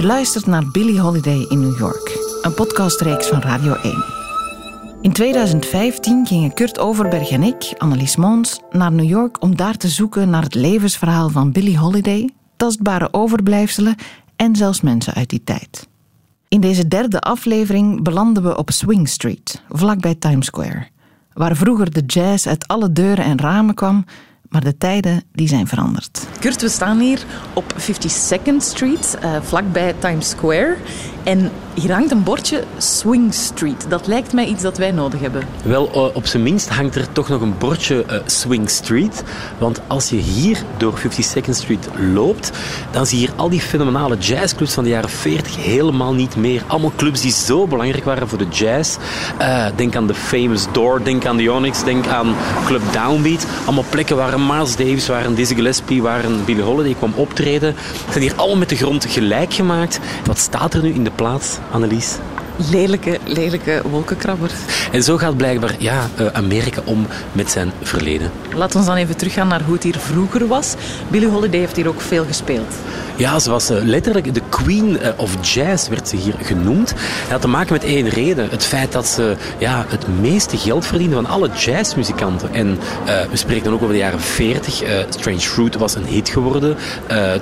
Je luistert naar Billie Holiday in New York, een podcastreeks van Radio 1. In 2015 gingen Kurt Overberg en ik, Annelies Mons, naar New York om daar te zoeken naar het levensverhaal van Billie Holiday, tastbare overblijfselen en zelfs mensen uit die tijd. In deze derde aflevering belanden we op Swing Street, vlakbij Times Square, waar vroeger de jazz uit alle deuren en ramen kwam maar de tijden die zijn veranderd. Kurt, we staan hier op 52nd Street, uh, vlakbij Times Square. En hier hangt een bordje Swing Street. Dat lijkt mij iets dat wij nodig hebben. Wel, eh, op zijn minst hangt er toch nog een bordje uh, Swing Street. Want als je hier door 52nd Street loopt, dan zie je hier al die fenomenale jazzclubs van de jaren 40 helemaal niet meer. Allemaal clubs die zo belangrijk waren voor de jazz. Uh, denk aan de Famous Door, denk aan de Onyx, denk aan Club Downbeat. Allemaal plekken waar Miles Davis, waar Dizzy Gillespie, waar Billie Holiday kwam optreden. zijn hier allemaal met de grond gelijk gemaakt. Wat staat er nu in de plaats, Annelies? Lelijke, lelijke wolkenkrabber. En zo gaat blijkbaar ja, eh, Amerika om met zijn verleden. Laten we dan even teruggaan naar hoe het hier vroeger was. Billie Holiday heeft hier ook veel gespeeld. Ja, ze was uh, letterlijk de queen eh, of jazz, werd ze hier genoemd. Dat had te maken met één reden. Het feit dat ze ja, het meeste geld verdiende van alle jazzmuzikanten. En we spreken dan ook over de jaren 40. Strange Fruit was een hit geworden.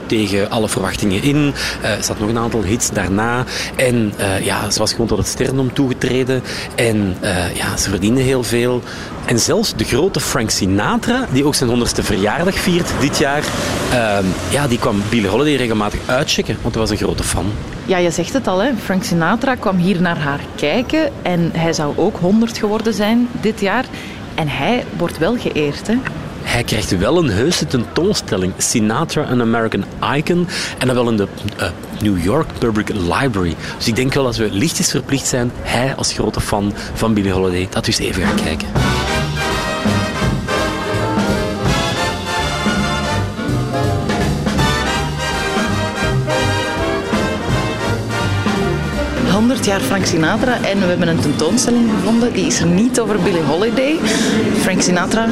tegen alle verwachtingen in. er zat nog een aantal hits daarna. En ja, ze was gewoon tot het sterrendom toegetreden. En uh, ja, ze verdienen heel veel. En zelfs de grote Frank Sinatra, die ook zijn 100ste verjaardag viert dit jaar, uh, ja, die kwam Billie Holiday regelmatig uitchecken, want hij was een grote fan. Ja, je zegt het al, hè? Frank Sinatra kwam hier naar haar kijken en hij zou ook 100 geworden zijn dit jaar. En hij wordt wel geëerd, hè? Hij krijgt wel een heuse tentoonstelling, Sinatra, an American Icon, en dan wel in de uh, New York Public Library. Dus ik denk wel dat we lichtjes verplicht zijn, hij als grote fan van Billie Holiday, dat eens even gaan kijken. Frank Sinatra en we hebben een tentoonstelling gevonden. Die is er niet over Billie Holiday. Frank Sinatra,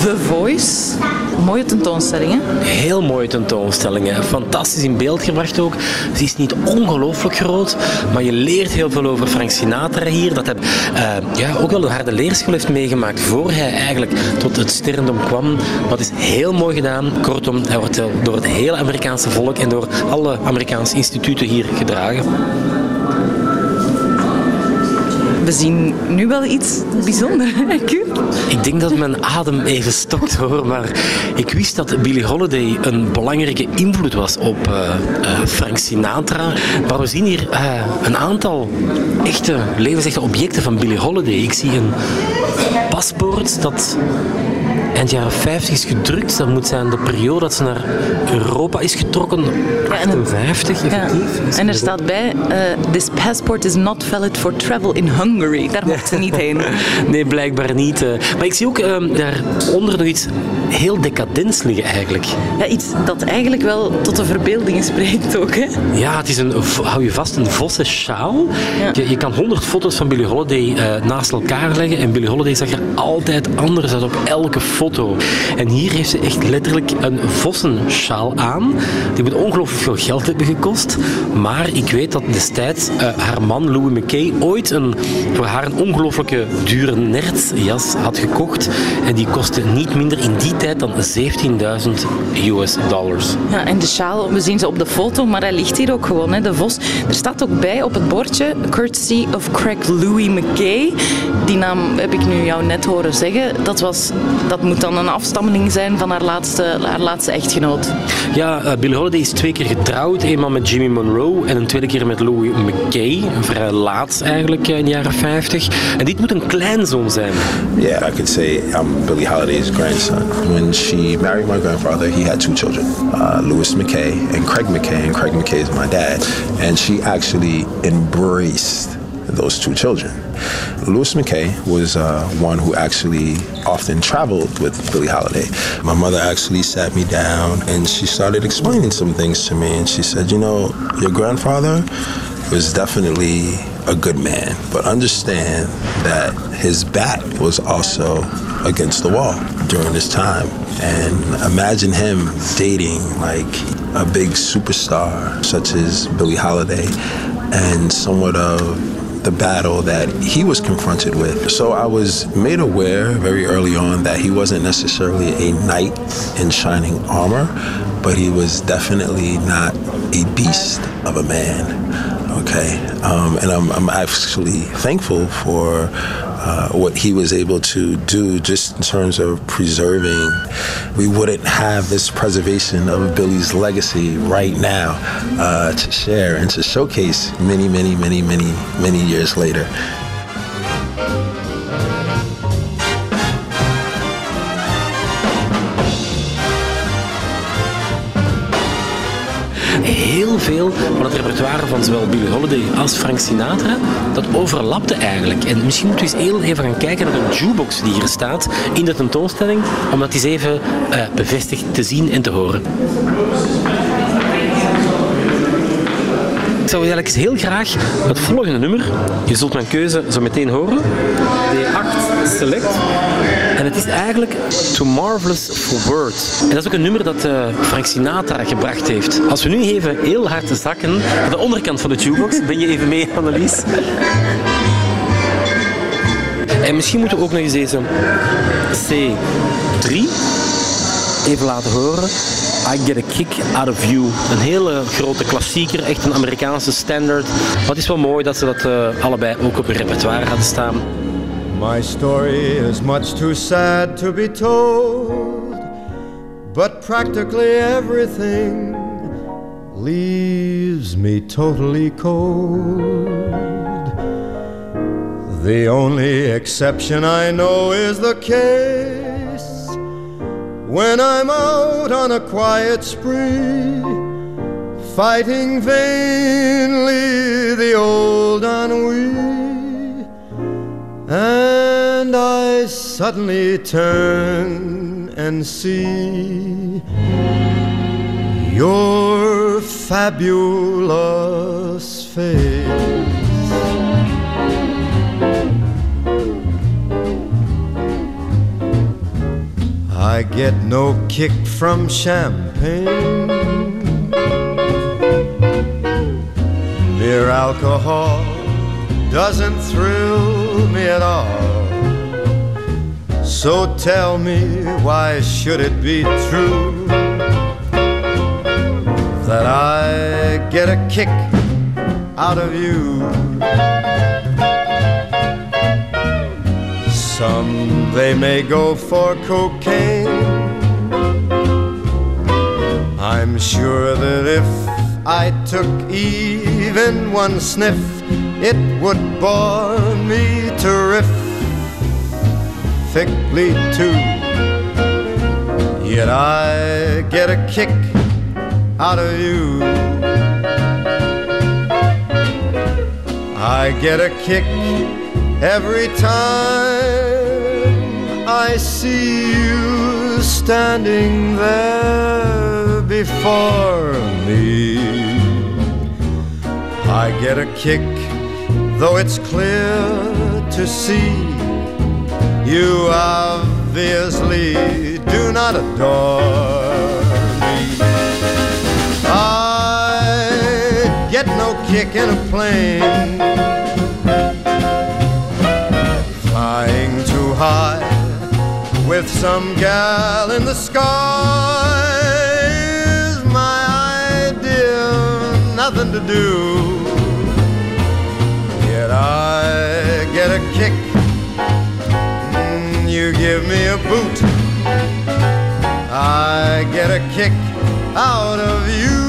The Voice. Mooie tentoonstelling, hè? Heel mooie tentoonstelling. Hè? Fantastisch in beeld gebracht ook. Ze is niet ongelooflijk groot, maar je leert heel veel over Frank Sinatra hier. Dat hij uh, ja, ook wel een harde leerschool heeft meegemaakt voor hij eigenlijk tot het sterrendom kwam. Dat is heel mooi gedaan. Kortom, hij wordt door het hele Amerikaanse volk en door alle Amerikaanse instituten hier gedragen we zien nu wel iets bijzonders. ik denk dat mijn adem even stokt hoor, maar ik wist dat Billie Holiday een belangrijke invloed was op uh, uh, Frank Sinatra. Maar we zien hier uh, een aantal echte levensechte objecten van Billie Holiday. Ik zie een paspoort dat eind jaren 50 is gedrukt. Dat moet zijn de periode dat ze naar Europa is getrokken. 58, effectief. En er staat bij, uh, this passport is not valid for travel in Hungary. Daar mocht ze niet heen. nee, blijkbaar niet. Uh. Maar ik zie ook uh, daaronder nog iets heel decadents liggen eigenlijk. Ja, iets dat eigenlijk wel tot de verbeelding spreekt ook. Hè? Ja, het is een, hou je vast, een vossen sjaal. Ja. Je, je, kan honderd foto's van Billie Holiday naast elkaar leggen. En Billie Holiday zag er altijd anders uit op elke foto foto. En hier heeft ze echt letterlijk een vossenschaal aan. Die moet ongelooflijk veel geld hebben gekost. Maar ik weet dat destijds uh, haar man Louis McKay ooit een, voor haar een ongelooflijke dure nertsjas had gekocht. En die kostte niet minder in die tijd dan 17.000 US dollars. Ja, en de sjaal, we zien ze op de foto, maar hij ligt hier ook gewoon, hè, de vos. Er staat ook bij op het bordje, courtesy of Craig Louis McKay. Die naam heb ik nu jou net horen zeggen. Dat, was, dat moet dan een afstammeling zijn van haar laatste, haar laatste echtgenoot. Ja, uh, Billie Holiday is twee keer getrouwd. Eenmaal met Jimmy Monroe en een tweede keer met Louis McKay. Vrij laat eigenlijk, in de jaren 50. En dit moet een kleinzoon zijn. Yeah, I could say I'm Billie Holiday's grandson. When she married my grandfather, he had two children. Uh, Louis McKay and Craig McKay. And Craig McKay is my dad. And she actually embraced those two children. Louis McKay was uh, one who actually often traveled with Billie Holiday. My mother actually sat me down and she started explaining some things to me. And she said, You know, your grandfather was definitely a good man, but understand that his back was also against the wall during this time. And imagine him dating like a big superstar such as Billie Holiday and somewhat of the battle that he was confronted with. So I was made aware very early on that he wasn't necessarily a knight in shining armor, but he was definitely not a beast of a man. Okay, um, and I'm, I'm actually thankful for uh, what he was able to do just in terms of preserving. We wouldn't have this preservation of Billy's legacy right now uh, to share and to showcase many, many, many, many, many years later. Veel van het repertoire van zowel Billie Holiday als Frank Sinatra, dat overlapte eigenlijk. En misschien moeten we eens even gaan kijken naar een jukebox die hier staat in de tentoonstelling, om dat eens even uh, bevestigd te zien en te horen. Ik zou eigenlijk heel graag het volgende nummer, je zult mijn keuze zo meteen horen, D8 Select. En het is eigenlijk Too Marvelous for Words. En dat is ook een nummer dat uh, Frank Sinatra gebracht heeft. Als we nu even heel hard zakken naar de onderkant van de jukebox, ben je even mee, Annelies? En misschien moeten we ook nog eens deze C3 even laten horen. I Get a Kick Out of You. Een hele grote klassieker, echt een Amerikaanse standard. Het is wel mooi dat ze dat uh, allebei ook op hun repertoire hadden staan. My story is much too sad to be told, but practically everything leaves me totally cold. The only exception I know is the case when I'm out on a quiet spree, fighting vainly the old ennui. And I suddenly turn and see your fabulous face. I get no kick from champagne. Mere alcohol doesn't thrill me at all. So tell me, why should it be true that I get a kick out of you? Some they may go for cocaine. I'm sure that if I took even one sniff, it would bore me terrifically too. Yet I get a kick out of you. I get a kick every time I see you standing there before me. I get a kick, though it's clear to see you obviously do not adore me. I get no kick in a plane flying too high with some gal in the sky is my idea nothing to do. A kick. Mm, you give me a boot. I get a kick out of you.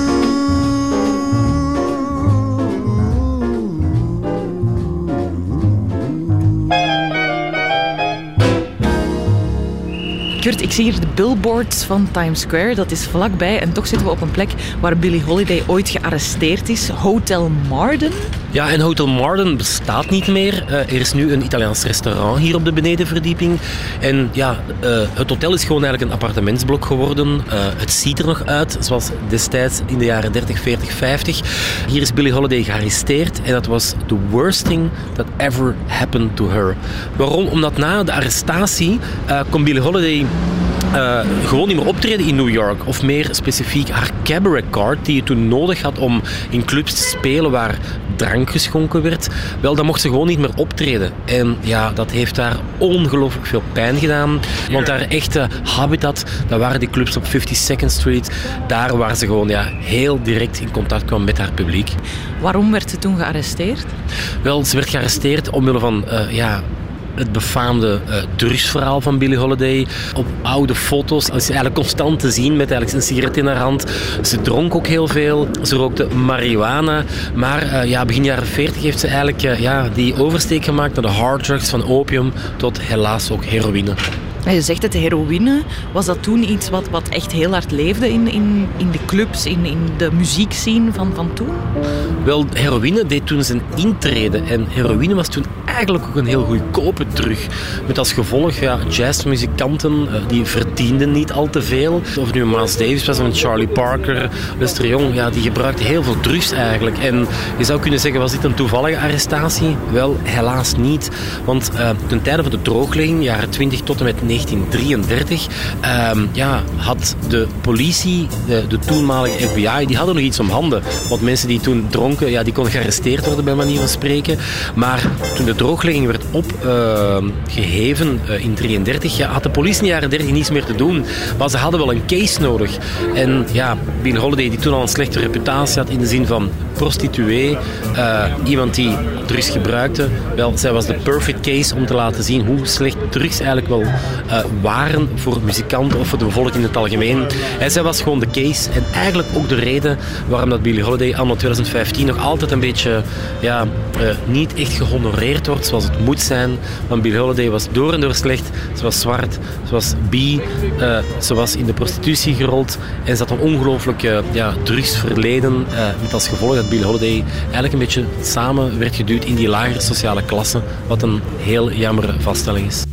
Kurt, ik zie hier de billboards van Times Square. Dat is vlakbij en toch zitten we op een plek waar Billie Holiday ooit gearresteerd is. Hotel Marden. Ja, en Hotel Marden bestaat niet meer. Uh, er is nu een Italiaans restaurant hier op de benedenverdieping. En ja, uh, het hotel is gewoon eigenlijk een appartementsblok geworden. Uh, het ziet er nog uit zoals destijds in de jaren 30, 40, 50. Hier is Billie Holiday gearresteerd en dat was the worst thing that ever happened to her. Waarom? Omdat na de arrestatie kon Billie Holiday uh, gewoon niet meer optreden in New York. Of meer specifiek haar cabaret card, die je toen nodig had om in clubs te spelen waar drank geschonken werd. Wel, dan mocht ze gewoon niet meer optreden. En ja, dat heeft haar ongelooflijk veel pijn gedaan. Want haar echte habitat, dat waren die clubs op 52nd Street. Daar waar ze gewoon ja, heel direct in contact kwam met haar publiek. Waarom werd ze toen gearresteerd? Wel, ze werd gearresteerd omwille van uh, ja, het befaamde uh, drugsverhaal van Billie Holiday. Op oude foto's is eigenlijk constant te zien met eigenlijk een sigaret in haar hand. Ze dronk ook heel veel. Ze rookte marihuana. Maar uh, ja, begin jaren 40 heeft ze eigenlijk uh, ja, die oversteek gemaakt naar de harddrugs van opium tot helaas ook heroïne. Je zegt het, heroïne, was dat toen iets wat, wat echt heel hard leefde in, in, in de clubs, in, in de muziekscene van, van toen? Wel, heroïne deed toen zijn intrede. En heroïne was toen eigenlijk ook een heel goedkope terug. Met als gevolg, ja, jazzmuzikanten uh, die verdienden niet al te veel. Of nu Miles Davis was, of Charlie Parker, Lester Young, ja, die gebruikten heel veel drugs eigenlijk. En je zou kunnen zeggen, was dit een toevallige arrestatie? Wel, helaas niet. Want uh, ten tijde van de drooglegging, jaren 20 tot en met 1933, uh, ehm, ja, had de politie, de, de, toenmalige FBI, die hadden nog iets om handen. Want mensen die toen dronken, ja, die konden gearresteerd worden bij manier van spreken. Maar toen de drooglegging werd opgeheven uh, uh, in 1933, ja, had de politie in de jaren 30 niets meer te doen. Maar ze hadden wel een case nodig. En ja, Bill Holiday, die toen al een slechte reputatie had in de zin van prostituee, uh, iemand die drugs gebruikte, wel, zij was de perfect case om te laten zien hoe slecht drugs eigenlijk wel uh, waren voor muzikanten of voor de bevolking in het algemeen. En zij was gewoon de case en eigenlijk ook de reden waarom dat Billie Holiday anno 2015 nog altijd een beetje ja, uh, niet echt gehonoreerd wordt zoals het moet zijn. Want Billie Holiday was door en door slecht. Ze was zwart, ze was bi, uh, ze was in de prostitutie gerold en ze had een ongelooflijk ja, drugsverleden met als gevolg dat Billie Holiday eigenlijk een beetje samen werd geduwd in die lagere sociale klasse, wat een heel jammer vaststelling is.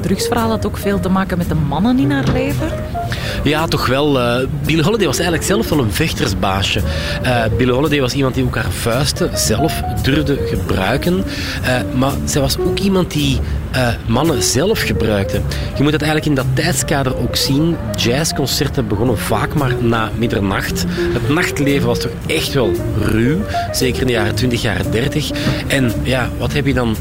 Drugsverhaal had ook veel te maken met de mannen in haar leven? Ja, toch wel. Uh, Billie Holiday was eigenlijk zelf wel een vechtersbaasje. Uh, Billie Holiday was iemand die ook haar vuisten zelf durfde gebruiken. Uh, maar zij was ook iemand die mannen zelf gebruikte. Je moet dat eigenlijk in dat tijdskader ook zien. Jazzconcerten begonnen vaak maar na middernacht. Het nachtleven was toch echt wel ruw. Zeker in de jaren 20, jaren 30. En ja, wat heb je dan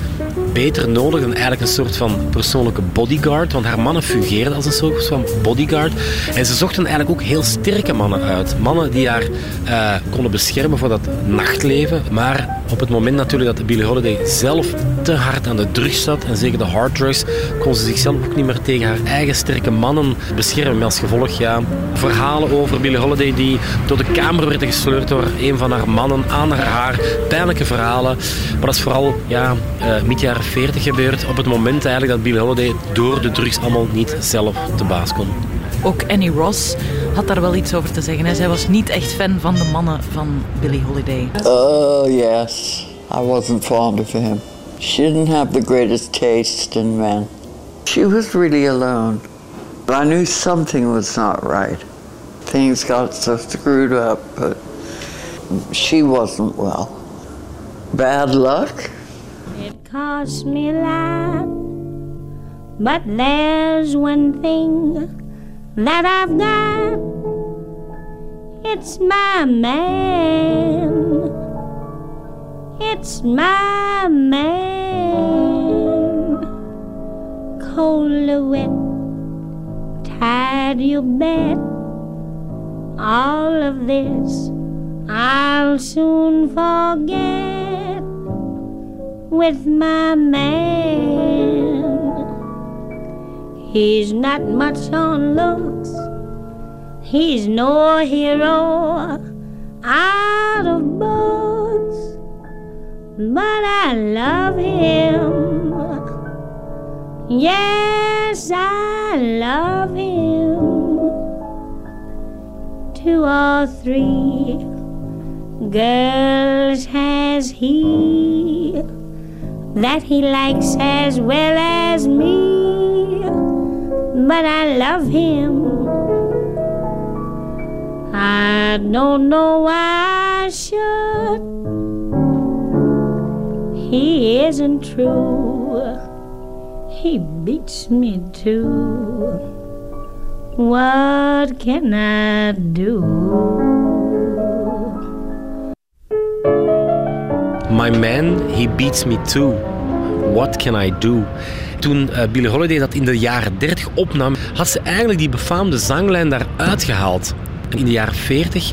beter nodig dan eigenlijk een soort van persoonlijke bodyguard. Want haar mannen fungeerden als een soort van bodyguard. En ze zochten eigenlijk ook heel sterke mannen uit. Mannen die haar uh, konden beschermen voor dat nachtleven. Maar op het moment natuurlijk dat Billie Holiday zelf te hard aan de drugs zat, en zeker de harddrugs, kon ze zichzelf ook niet meer tegen haar eigen sterke mannen beschermen. Met als gevolg, ja, verhalen over Billie Holiday die door de kamer werden gesleurd door een van haar mannen aan haar haar. Pijnlijke verhalen. Maar dat is vooral ja, uh, mid jaren 40 gebeurd. Op het moment eigenlijk dat Billie Holiday door de drugs allemaal niet zelf te baas kon. Ook Annie Ross had daar wel iets over te zeggen. Hè? Zij was niet echt fan van de mannen van Billie Holiday. Oh, yes. I wasn't fond of him. She didn't have the greatest taste in men. She was really alone. But I knew something was not right. Things got so screwed up, but she wasn't well. Bad luck? It cost me a lot, but there's one thing that I've got. It's my man. It's my man. hold the wet, tide you bet. All of this I'll soon forget with my man. He's not much on looks, he's no hero out of books, but I love him. Yes, I love him. Two or three girls has he that he likes as well as me, but I love him. I don't know why I should. Isn't true. He beats me too. What can I do? My man, he beats me too. What can I do? Toen uh, Billie Holiday dat in de jaren 30 opnam, had ze eigenlijk die befaamde zanglijn daaruit gehaald. In de jaren 40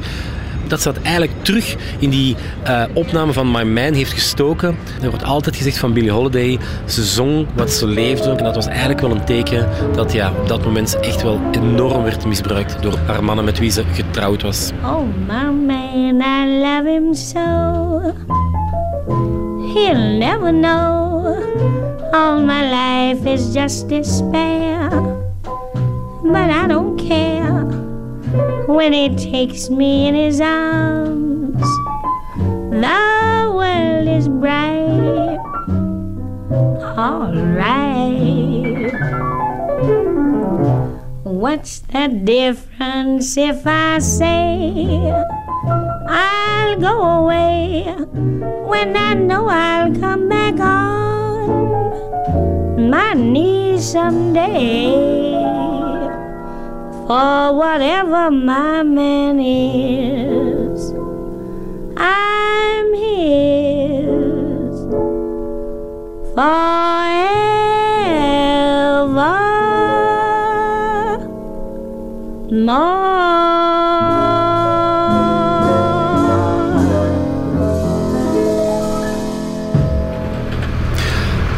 dat ze dat eigenlijk terug in die uh, opname van My Man heeft gestoken. Er wordt altijd gezegd van Billie Holiday, ze zong wat ze leefde. En dat was eigenlijk wel een teken dat ja, dat moment echt wel enorm werd misbruikt door haar mannen met wie ze getrouwd was. Oh, my man, I love him so. He'll never know. All my life is just despair. But I don't care. When he takes me in his arms. The world is bright, all right. What's the difference if I say I'll go away when I know I'll come back on my knees someday? For whatever my man is. I'm his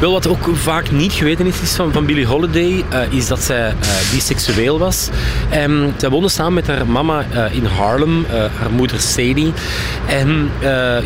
Wel, wat ook vaak niet geweten is, van, van Billie Holiday, uh, is dat zij uh, biseksueel was. Um, zij woonde samen met haar mama uh, in Harlem, haar moeder Sadie. En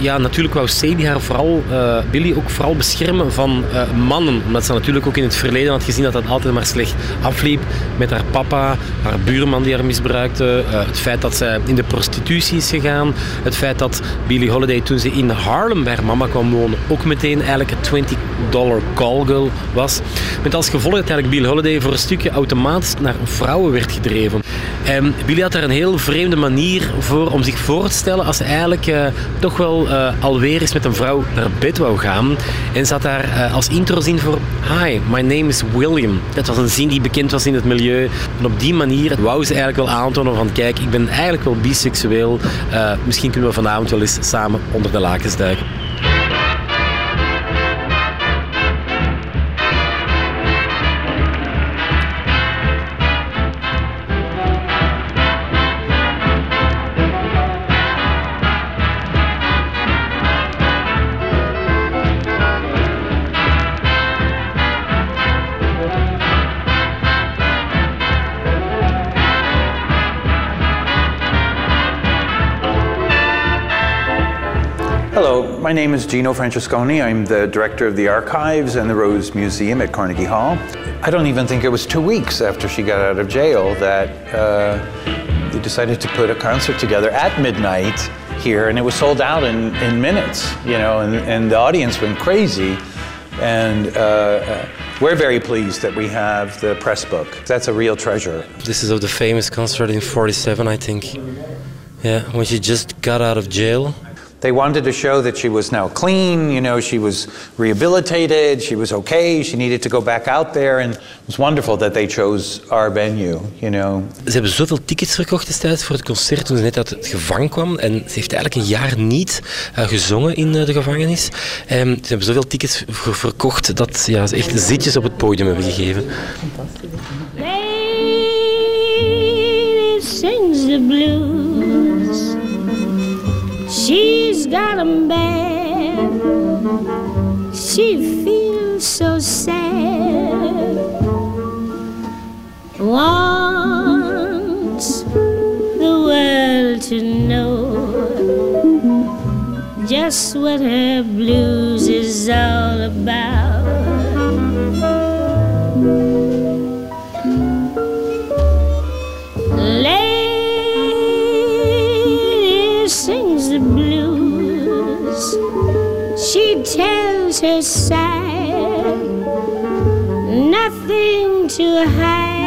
ja, natuurlijk wou Sadie haar vooral, Billie ook vooral beschermen van mannen. Omdat ze natuurlijk ook in het verleden had gezien dat dat altijd maar slecht afliep. Met haar papa, haar buurman die haar misbruikte. het feit dat zij in de prostitutie is gegaan. Het feit dat Billie Holiday toen ze in Harlem bij haar mama kwam wonen, ook meteen eigenlijk het 20 dollar callgirl was. Met als gevolg dat eigenlijk Billie Holiday voor een stukje automatisch naar vrouwen werd gedreven. En Billie had daar een heel vreemde manier voor om zich voor te stellen als ze eigenlijk uh, toch wel uh, alweer eens met een vrouw naar bed wou gaan. En zat daar uh, als introzin voor Hi, my name is William. Dat was een zin die bekend was in het milieu. En op die manier wou ze eigenlijk wel aantonen van kijk, ik ben eigenlijk wel biseksueel. misschien kunnen we vanavond wel eens samen onder de lakens duiken. My name is Gino Francesconi. I'm the director of the archives and the Rose Museum at Carnegie Hall. I don't even think it was two weeks after she got out of jail that uh, they decided to put a concert together at midnight here, and it was sold out in, in minutes, you know, and, and the audience went crazy. And uh, uh, we're very pleased that we have the press book. That's a real treasure. This is of the famous concert in 47, I think. Yeah, when she just got out of jail. They wanted to show that she was now clean, you know, she was rehabilitated, she was okay, she needed to go back out there. And it was wonderful that they chose our venue, you know. Ze hebben zoveel tickets verkocht destijds voor het concert toen ze net uit het gevangen kwam. En ze heeft eigenlijk een jaar niet uh, gezongen in uh, de gevangenis. Um, ze hebben zoveel tickets voor verkocht dat ja, ze echt zitjes op het podium hebben gegeven. Lady sings the blues. She's got 'em bad. She feels so sad. Wants the world to know just what her blues is all about. Her side, nothing to hide.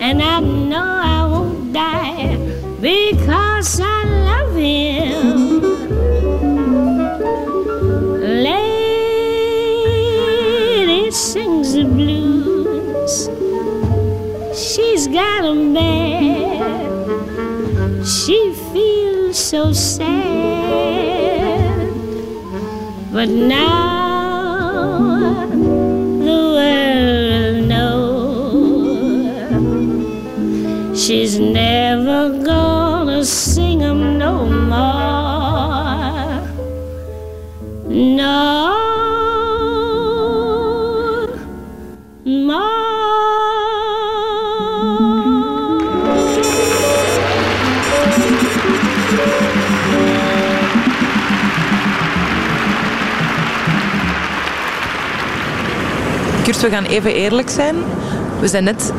And I know I won't die because I love him. Lady sings the blues. She's got a man. She feels so sad. But now Kurt, we gaan even eerlijk zijn. We zijn net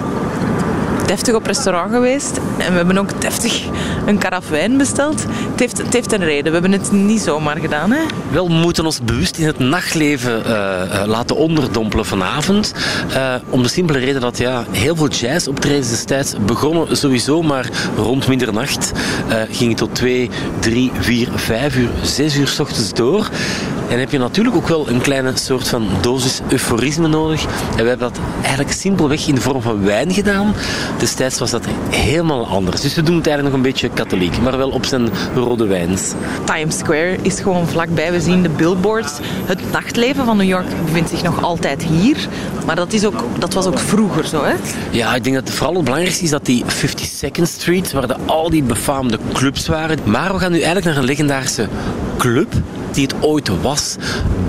deftig op restaurant geweest en we hebben ook deftig een karaf wijn besteld. Het heeft, het heeft een reden. We hebben het niet zomaar gedaan. Hè? Wel, we moeten ons bewust in het nachtleven uh, uh, laten onderdompelen vanavond. Uh, om de simpele reden dat ja, heel veel jazzoptredens destijds begonnen sowieso maar rond middernacht. gingen tot 2, 3, 4, 5 uur, 6 uur s ochtends door. En heb je natuurlijk ook wel een kleine soort van dosis euforisme nodig. En we hebben dat eigenlijk simpelweg in de vorm van wijn gedaan. Destijds was dat helemaal anders. Dus we doen het eigenlijk nog een beetje katholiek, maar wel op zijn rode wijns. Times Square is gewoon vlakbij. We zien de billboards. Het nachtleven van New York bevindt zich nog altijd hier. Maar dat, is ook, dat was ook vroeger zo, hè? Ja, ik denk dat vooral het belangrijkste is dat die 52nd Street, waar de, al die befaamde clubs waren. Maar we gaan nu eigenlijk naar een legendarische club die het ooit was.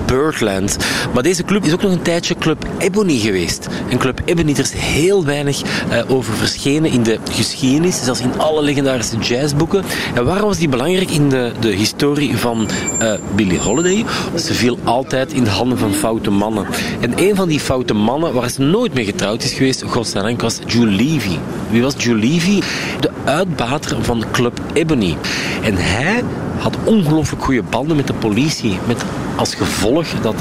Birdland. Maar deze club is ook nog een tijdje Club Ebony geweest. En Club Ebony, er is heel weinig uh, over verschenen in de geschiedenis, zelfs in alle legendarische jazzboeken. En waarom was die belangrijk in de, de historie van uh, Billie Holiday? Ze viel altijd in de handen van foute mannen. En een van die foute mannen waar ze nooit mee getrouwd is geweest, godzijdank, was Julie Levy. Wie was Julie Levy? De uitbater van Club Ebony. En hij had ongelooflijk goede banden met de politie. Met als gevolg dat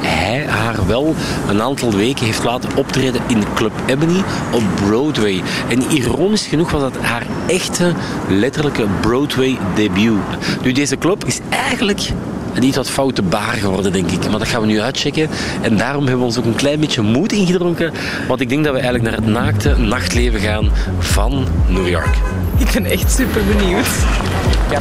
hij haar wel een aantal weken heeft laten optreden in Club Ebony op Broadway. En ironisch genoeg was dat haar echte, letterlijke Broadway debuut. Nu, deze club is eigenlijk een iets wat foute baar geworden, denk ik. Maar dat gaan we nu uitchecken. En daarom hebben we ons ook een klein beetje moed ingedronken. Want ik denk dat we eigenlijk naar het naakte nachtleven gaan van New York. Ik ben echt super benieuwd. Ja,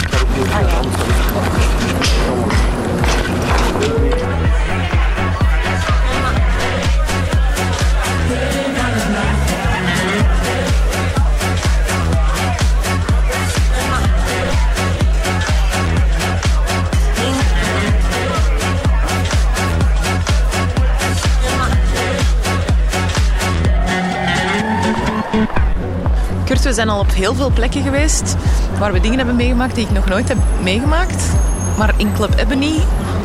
zijn al op heel veel plekken geweest waar we dingen hebben meegemaakt die ik nog nooit heb meegemaakt. Maar in Club Ebony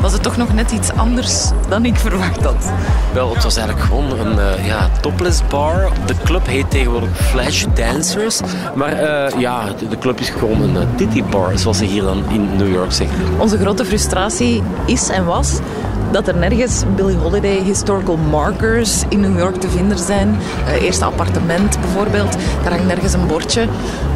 was het toch nog net iets anders dan ik verwacht had. Wel, het was eigenlijk gewoon een uh, ja, topless bar. De club heet tegenwoordig Flash Dancers. Maar uh, ja, de, de, club is gewoon een uh, titty bar, zoals ze hier dan in New York zeggen. Onze grote frustratie is en was dat er nergens Billie Holiday historical markers in New York te vinden zijn. Uh, eerste appartement bijvoorbeeld, daar hangt nergens een bordje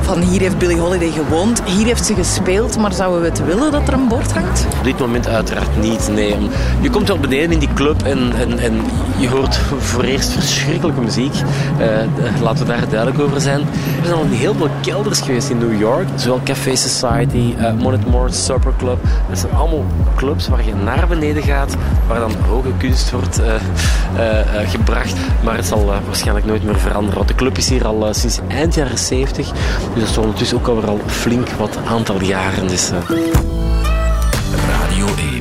van hier heeft Billie Holiday gewoond, hier heeft ze gespeeld, maar zouden we het willen dat er een bord hangt? Op dit moment uiteraard niet, nee. Je komt wel beneden in die club en, en, en je hoort voor eerst verschrikkelijke muziek. Uh, laten we daar duidelijk over zijn. Er zijn al heel veel kelders geweest in New York, zowel Café Society, uh, Monet Moore, Supper Club. Dat zijn allemaal clubs waar je naar beneden gaat, waar dan hoge kunst wordt uh, uh, gebracht. Maar het zal waarschijnlijk nooit meer veranderen. Want de club is hier al sinds eind jaren 70. Dus dat is ondertussen ook alweer al flink wat aantal jaren. Dus, Radio 1.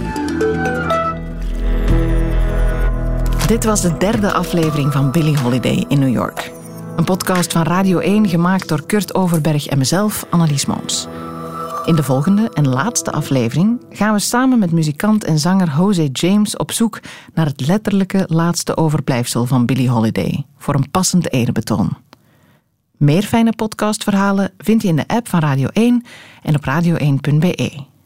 Dit was de derde aflevering van Billie Holiday in New York. Een podcast van Radio 1 gemaakt door Kurt Overberg en mezelf, Annelies Moons. In de volgende en laatste aflevering gaan we samen met muzikant en zanger Jose James op zoek naar het letterlijke laatste overblijfsel van Billie Holiday voor een passend erebetoon. Meer fijne podcastverhalen vind je in de app van Radio 1 en op radio1.be.